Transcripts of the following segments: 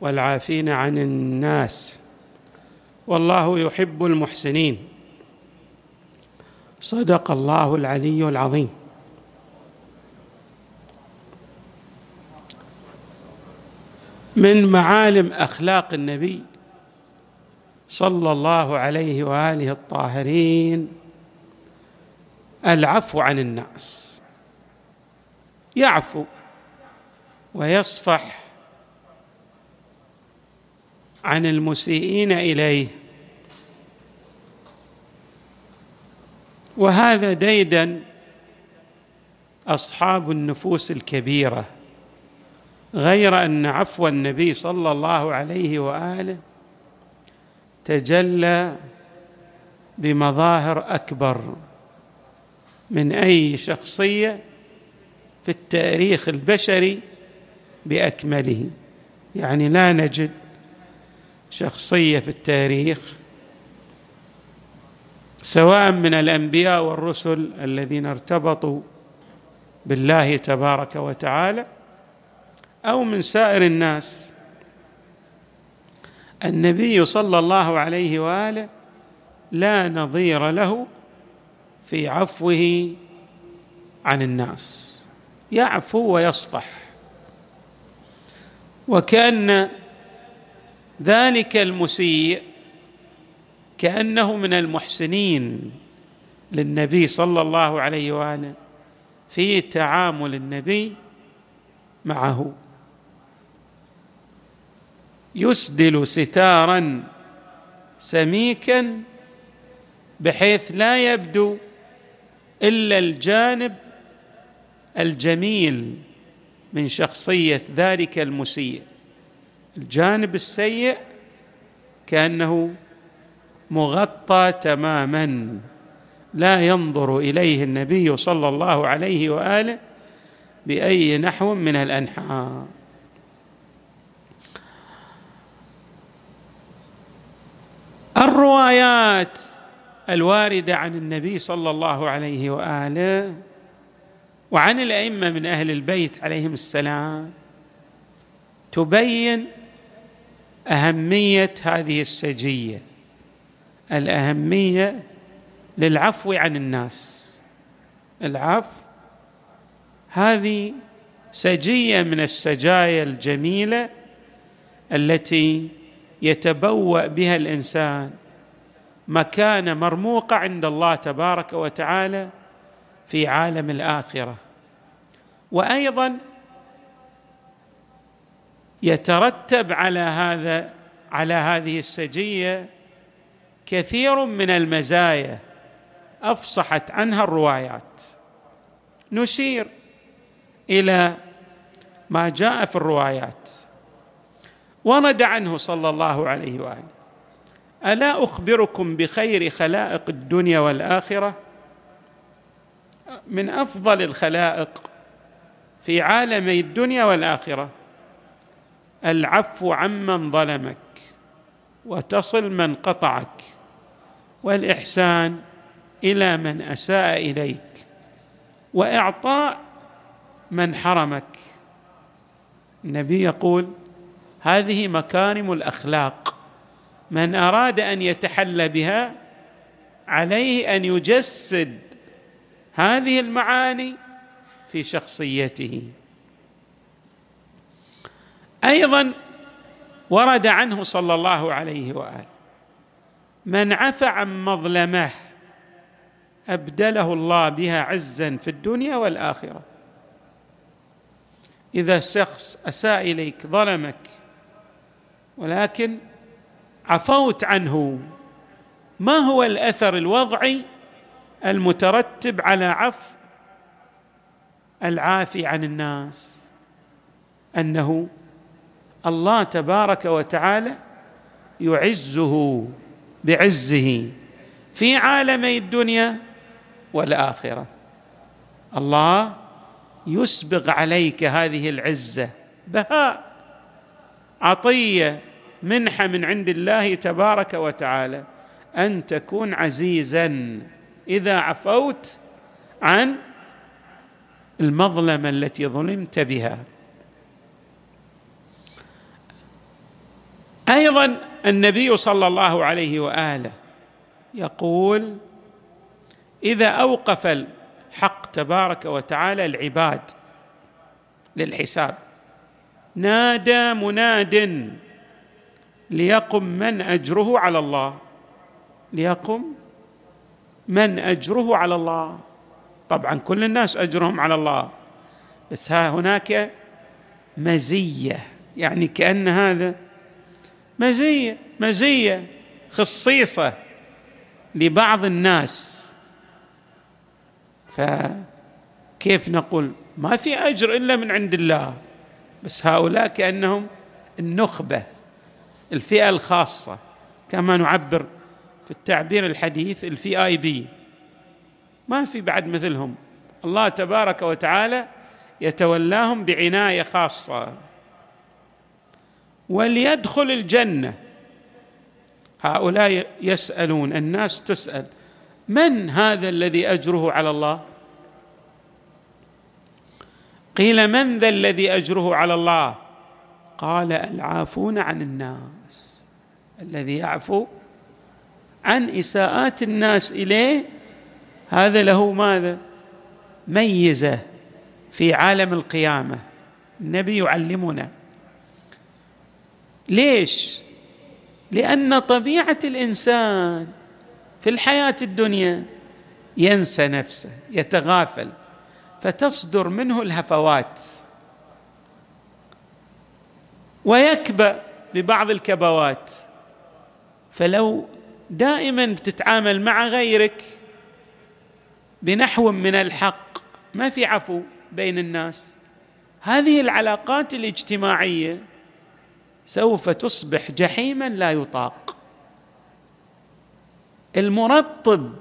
والعافين عن الناس. والله يحب المحسنين. صدق الله العلي العظيم. من معالم أخلاق النبي صلى الله عليه وآله الطاهرين العفو عن الناس. يعفو ويصفح عن المسيئين إليه. وهذا ديدا أصحاب النفوس الكبيرة غير أن عفو النبي صلى الله عليه وآله تجلى بمظاهر أكبر من أي شخصية في التاريخ البشري بأكمله. يعني لا نجد شخصية في التاريخ سواء من الأنبياء والرسل الذين ارتبطوا بالله تبارك وتعالى أو من سائر الناس. النبي صلى الله عليه وآله لا نظير له في عفوه عن الناس يعفو ويصفح. وكأن ذلك المسيء كأنه من المحسنين للنبي صلى الله عليه وآله في تعامل النبي معه. يسدل ستارا سميكا بحيث لا يبدو إلا الجانب الجميل من شخصية ذلك المسيء. الجانب السيء كأنه مغطى تماما. لا ينظر إليه النبي صلى الله عليه وآله بأي نحو من الأنحاء. الروايات الواردة عن النبي صلى الله عليه وآله وعن الأئمة من أهل البيت عليهم السلام تبين أهمية هذه السجية الأهمية للعفو عن الناس. العفو هذه سجية من السجايا الجميلة التي يتبوأ بها الإنسان. مكانه مرموقه عند الله تبارك وتعالى في عالم الآخرة. وأيضا يترتب على هذا على هذه السجية كثير من المزايا أفصحت عنها الروايات. نشير إلى ما جاء في الروايات. ورد عنه صلى الله عليه وآله ألا أخبركم بخير خلائق الدنيا والآخرة؟ من أفضل الخلائق في عالمي الدنيا والآخرة. العفو عمن ظلمك وتصل من قطعك والإحسان إلى من أساء إليك وإعطاء من حرمك. النبي يقول هذه مكارم الأخلاق من أراد أن يتحلى بها عليه أن يجسد هذه المعاني في شخصيته. أيضا ورد عنه صلى الله عليه وآله من عفى عن مظلمه أبدله الله بها عزا في الدنيا والآخرة. إذا شخص أساء إليك ظلمك ولكن عفوت عنه ما هو الأثر الوضعي المترتب على عفو العافي عن الناس؟ أنه الله تبارك وتعالى يعزه بعزه في عالمي الدنيا والآخرة. الله يسبغ عليك هذه العزة بهاء عطية منحة من عند الله تبارك وتعالى. أن تكون عزيزا إذا عفوت عن المظلمة التي ظلمت بها. أيضا النبي صلى الله عليه وآله يقول إذا أوقف الحق تبارك وتعالى العباد للحساب نادى مناد ليقم من أجره على الله ليقم من أجره على الله. طبعا كل الناس أجرهم على الله بس ها هناك مزية يعني كأن هذا مزية مزية خصيصة لبعض الناس. فكيف نقول؟ ما في أجر إلا من عند الله. بس هؤلاء كأنهم النخبة الفئة الخاصة. كما نعبر في التعبير الحديث الفي آي بي. ما في بعد مثلهم. الله تبارك وتعالى يتولاهم بعناية خاصة. وليدخل الجنة. هؤلاء يسألون الناس تسأل من هذا الذي أجره على الله؟ قيل من ذا الذي أجره على الله؟ قال العافون عن الناس. الذي يعفو عن إساءات الناس إليه هذا له ماذا؟ ميزة في عالم القيامة. النبي يعلمنا ليش؟ لأن طبيعة الإنسان في الحياة الدنيا ينسى نفسه يتغافل فتصدر منه الهفوات. ويكبى ببعض الكبوات. فلو دائما بتتعامل مع غيرك بنحو من الحق ما في عفو بين الناس. هذه العلاقات الاجتماعية سوف تصبح جحيما لا يطاق. المرطب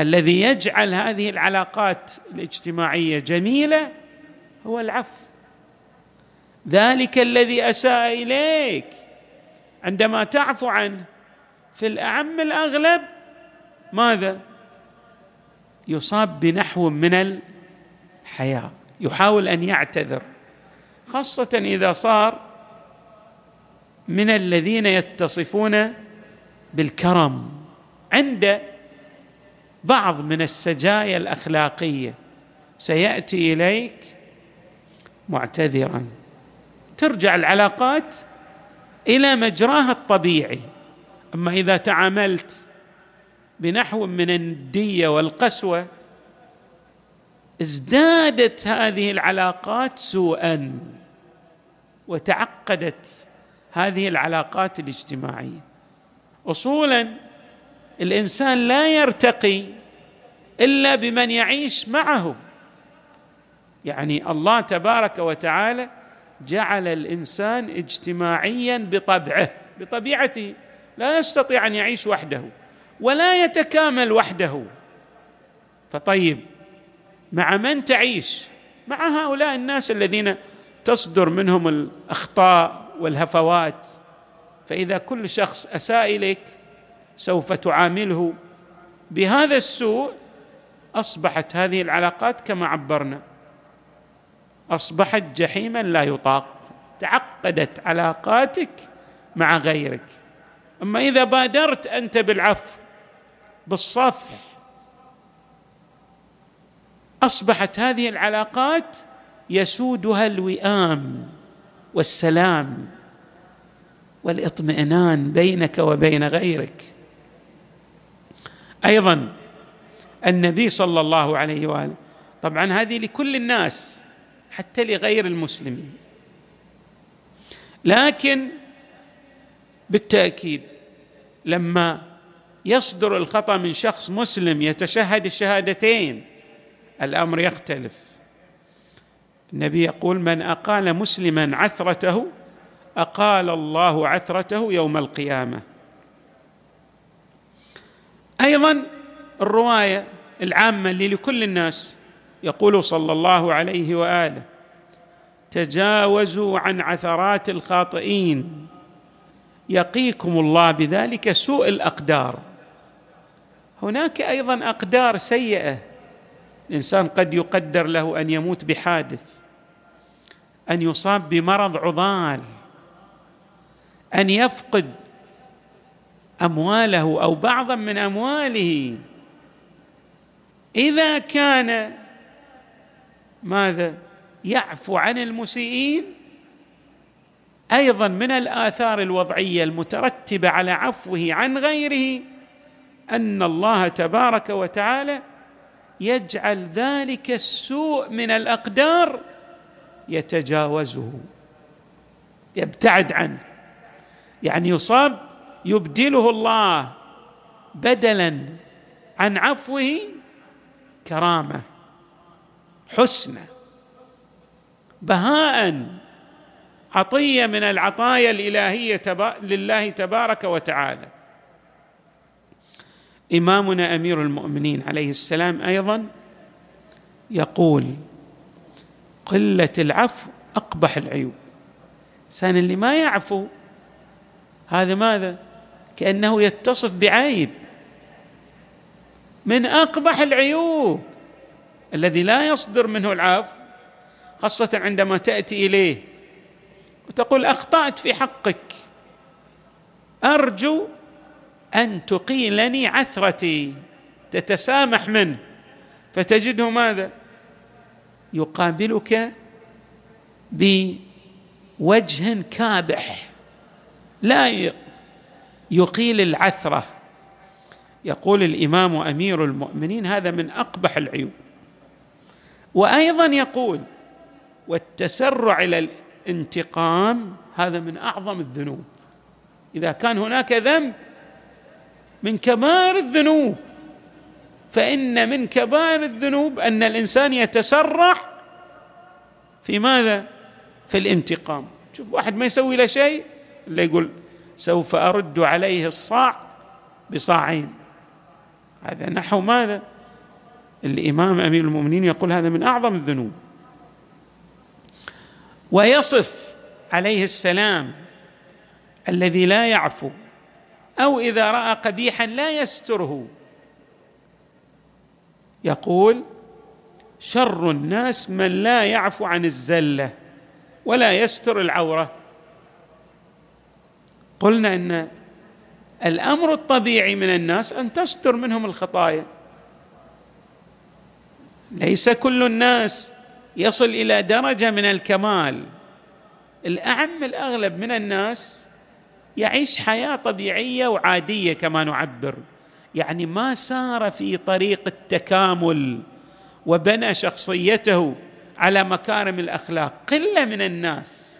الذي يجعل هذه العلاقات الاجتماعية جميلة هو العفو. ذلك الذي أساء إليك عندما تعفو عنه. في الأعم الأغلب ماذا؟ يصاب بنحو من الحياة يحاول أن يعتذر خاصة إذا صار من الذين يتصفون بالكرم عند بعض من السجايا الأخلاقية. سيأتي إليك معتذرا. ترجع العلاقات إلى مجراها الطبيعي. أما إذا تعاملت بنحو من النديه والقسوة ازدادت هذه العلاقات سوءا وتعقدت هذه العلاقات الاجتماعية. اصولا الإنسان لا يرتقي إلا بمن يعيش معه. يعني الله تبارك وتعالى جعل الإنسان اجتماعيا بطبعه بطبيعته لا يستطيع أن يعيش وحده ولا يتكامل وحده. فطيب مع من تعيش؟ مع هؤلاء الناس الذين تصدر منهم الأخطاء والهفوات فإذا كل شخص أساء إليك سوف تعامله. بهذا السوء أصبحت هذه العلاقات كما عبرنا. أصبحت جحيما لا يطاق. تعقدت علاقاتك مع غيرك. أما إذا بادرت أنت بالعفو بالصفح أصبحت هذه العلاقات يسودها الوئام. والسلام والإطمئنان بينك وبين غيرك. أيضا النبي صلى الله عليه وآله طبعا هذه لكل الناس حتى لغير المسلمين لكن بالتأكيد لما يصدر الخطأ من شخص مسلم يتشهد الشهادتين الأمر يختلف. النبي يقول من أقال مسلما عثرته أقال الله عثرته يوم القيامة. أيضا الرواية العامة اللي لكل الناس يقول صلى الله عليه وآله تجاوزوا عن عثرات الخاطئين يقيكم الله بذلك سوء الأقدار. هناك أيضا أقدار سيئة الانسان قد يقدر له أن يموت بحادث أن يصاب بمرض عضال أن يفقد أمواله أو بعضا من أمواله. إذا كان ماذا؟ يعفو عن المسيئين أيضا من الآثار الوضعية المترتبة على عفوه عن غيره أن الله تبارك وتعالى يجعل ذلك السوء من الأقدار يتجاوزه يبتعد عنه. يعني يصاب يبدله الله بدلا عن عفوه كرامة حسنى بهاء عطية من العطايا الإلهية لله تبارك وتعالى. إمامنا أمير المؤمنين عليه السلام أيضا يقول قلة العفو أقبح العيوب. الانسان اللي ما يعفو هذا ماذا؟ كأنه يتصف بعيب. من أقبح العيوب الذي لا يصدر منه العفو خاصة عندما تأتي إليه وتقول أخطأت في حقك. أرجو أن تقيلني عثرتي تتسامح منه. فتجده ماذا؟ يقابلك بوجه كابح. لا يقيل العثرة. يقول الإمام أمير المؤمنين هذا من أقبح العيوب. وأيضا يقول والتسرع إلى الانتقام هذا من أعظم الذنوب. إذا كان هناك ذنب من كبار الذنوب. فإن من كبار الذنوب أن الإنسان يتسرع في ماذا؟ في الانتقام. شوف واحد ما يسوي له شيء إلا يقول سوف أرد عليه الصاع بصاعين. هذا نحو ماذا؟ الإمام أمير المؤمنين يقول هذا من أعظم الذنوب. ويصف عليه السلام الذي لا يعفو أو إذا رأى قبيحا لا يستره. يقول شر الناس من لا يعفو عن الزلة ولا يستر العورة. قلنا إن الأمر الطبيعي من الناس أن تستر منهم الخطايا. ليس كل الناس يصل إلى درجة من الكمال. الأعم الأغلب من الناس يعيش حياة طبيعية وعادية كما نعبر. يعني ما سار في طريق التكامل وبنى شخصيته على مكارم الأخلاق قلة من الناس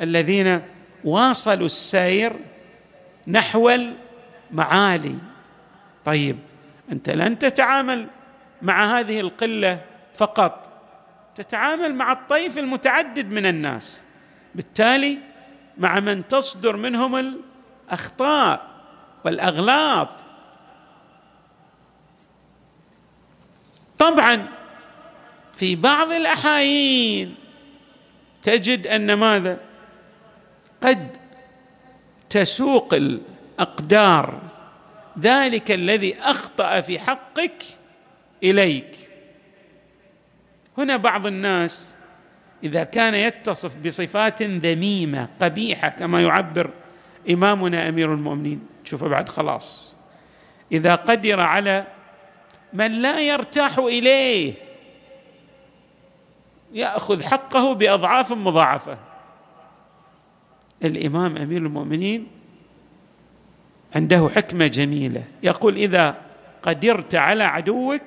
الذين واصلوا السير نحو المعالي. طيب أنت لن تتعامل مع هذه القلة فقط تتعامل مع الطيف المتعدد من الناس. بالتالي مع من تصدر منهم الأخطاء والأغلاط. طبعا في بعض الأحايين تجد أن ماذا؟ قد تسوق الأقدار. ذلك الذي أخطأ في حقك إليك. هنا بعض الناس إذا كان يتصف بصفات ذميمة قبيحة كما يعبر إمامنا أمير المؤمنين تشوفه بعد خلاص. إذا قدر على من لا يرتاح إليه يأخذ حقه بأضعاف مضاعفة. الإمام أمير المؤمنين عنده حكمة جميلة. يقول إذا قدرت على عدوك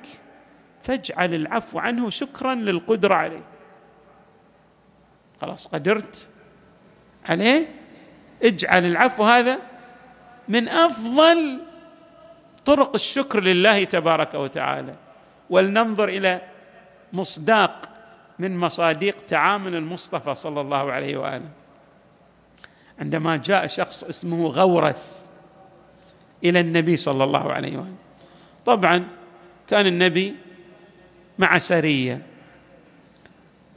فاجعل العفو عنه شكرا للقدرة عليه خلاص قدرت عليه. اجعل العفو هذا من أفضل طرق الشكر لله تبارك وتعالى. ولننظر إلى مصداق من مصادق تعامل المصطفى صلى الله عليه وآله. عندما جاء شخص اسمه غورث إلى النبي صلى الله عليه وآله. طبعا كان النبي مع سريه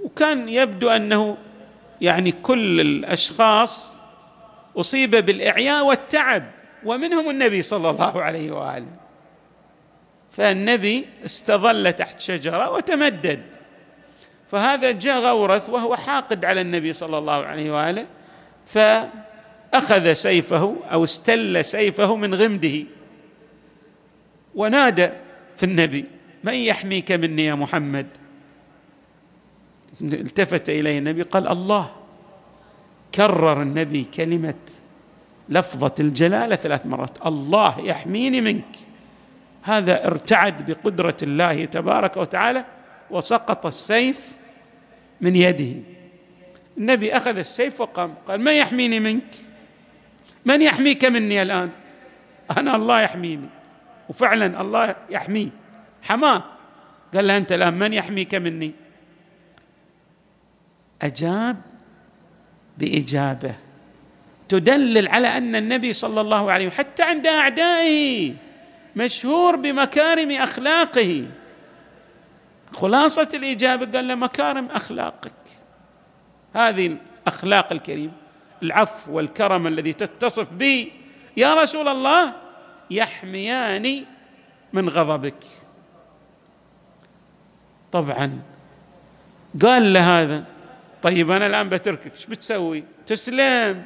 وكان يبدو أنه يعني كل الأشخاص أصيب بالإعياء والتعب ومنهم النبي صلى الله عليه وآله. فالنبي استظل تحت شجرة وتمدد. فهذا جاء غورث وهو حاقد على النبي صلى الله عليه وآله فأخذ سيفه أو استل سيفه من غمده. ونادى في النبي من يحميك مني يا محمد؟ التفت إليه النبي قال الله. كرر النبي كلمة لفظة الجلالة ثلاث مرات. الله يحميني منك. هذا ارتعد بقدرة الله تبارك وتعالى وسقط السيف من يده. النبي أخذ السيف وقام. قال من يحميني منك؟ من يحميك مني الآن؟ أنا الله يحميني. وفعلا الله يحميه. حماه. قال له أنت الآن من يحميك مني؟ أجاب بإجابة. تدلل على أن النبي صلى الله عليه وسلم حتى عند أعدائه مشهور بمكارم أخلاقه. خلاصة الإجابة قال له مكارم أخلاقك. هذه الأخلاق الكريمه العفو والكرم الذي تتصف به يا رسول الله يحميان من غضبك. طبعا قال له هذا طيب أنا الآن بتركك. إيش بتسوي؟ تسلم.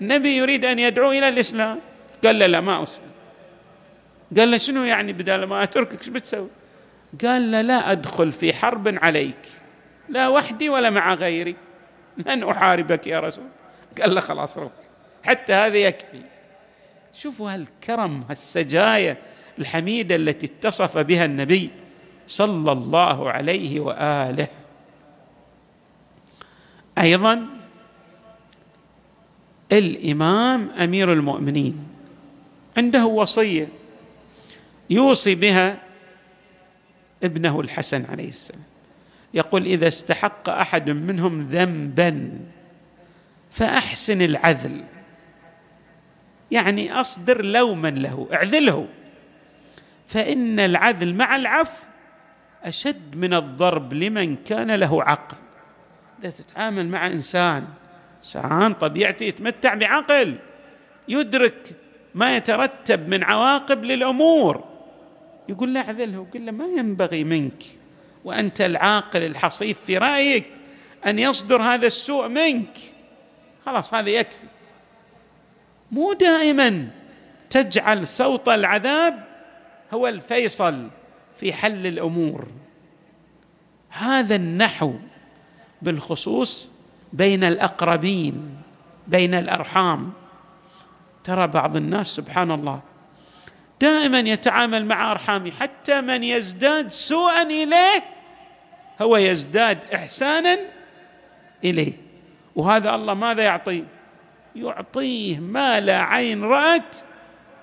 النبي يريد أن يدعو إلى الإسلام. قال له لا ما أسلم. قال له شنو يعني بدل ما أتركك؟ إيش بتسوي؟ قال له لا أدخل في حرب عليك. لا وحدي ولا مع غيري. من أحاربك يا رسول. قال له خلاص روح. حتى هذا يكفي. شوفوا هالكرم هالسجايا الحميدة التي اتصف بها النبي صلى الله عليه وآله. أيضا الإمام أمير المؤمنين عنده وصية يوصي بها ابنه الحسن عليه السلام. يقول إذا استحق أحد منهم ذنبا فأحسن العذل. يعني أصدر لوما له اعذله. فإن العذل مع العفو أشد من الضرب لمن كان له عقل. اذا تتعامل مع إنسان انسان طبيعته يتمتع بعقل يدرك ما يترتب من عواقب للأمور. يقول له أعذله يقول له ما ينبغي منك وأنت العاقل الحصيف في رأيك أن يصدر هذا السوء منك. خلاص هذا يكفي. مو دائما تجعل صوت العذاب هو الفيصل في حل الأمور. هذا النحو بالخصوص بين الأقربين بين الأرحام. ترى بعض الناس سبحان الله دائما يتعامل مع ارحامه حتى من يزداد سوءا إليه هو يزداد احسانا إليه. وهذا الله ماذا يعطيه؟ يعطيه ما لا عين رأت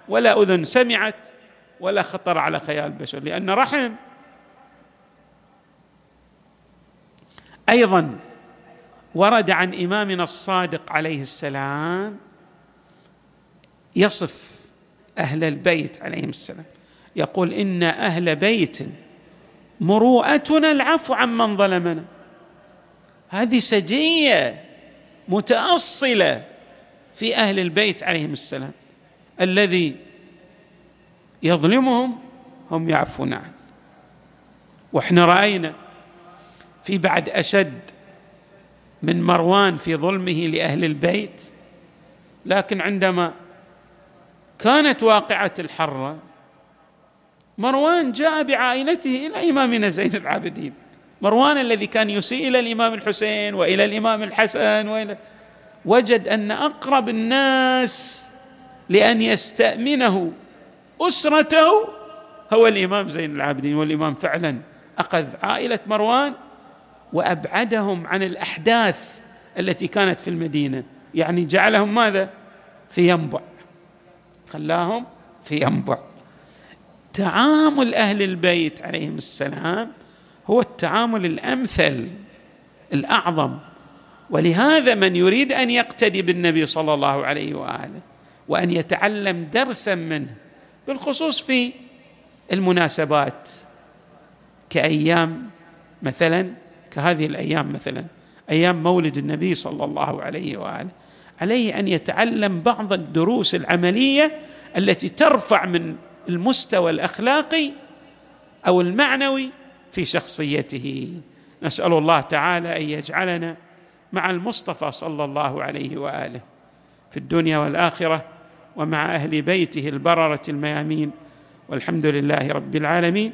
ولا أذن سمعت ولا خطر على خيال بشر لأن رحم أيضا ورد عن إمامنا الصادق عليه السلام يصف أهل البيت عليهم السلام. يقول إن أهل بيت مروءتنا العفو عمن ظلمنا. هذه سجية متأصلة في أهل البيت عليهم السلام. الذي يظلمهم هم يعفون عنه. وإحنا رأينا في بعد أشد من مروان في ظلمه لأهل البيت لكن عندما كانت واقعة الحرة مروان جاء بعائلته إلى امامنا زين العابدين. مروان الذي كان يسيء إلى الإمام الحسين وإلى الإمام الحسن وإلى وجد أن أقرب الناس لأن يستأمنه أسرته هو الإمام زين العابدين والإمام فعلا أخذ عائلة مروان وأبعدهم عن الأحداث التي كانت في المدينة. يعني جعلهم ماذا؟ في ينبع. خلاهم في ينبع. تعامل أهل البيت عليهم السلام هو التعامل الأمثل الأعظم. ولهذا من يريد أن يقتدي بالنبي صلى الله عليه وآله وأن يتعلم درسا منه بالخصوص في المناسبات كأيام مثلا كهذه الأيام مثلا أيام مولد النبي صلى الله عليه وآله. عليه أن يتعلم بعض الدروس العملية التي ترفع من المستوى الأخلاقي أو المعنوي في شخصيته. نسأل الله تعالى أن يجعلنا مع المصطفى صلى الله عليه وآله في الدنيا والآخرة ومع أهل بيته البررة الميامين. والحمد لله رب العالمين.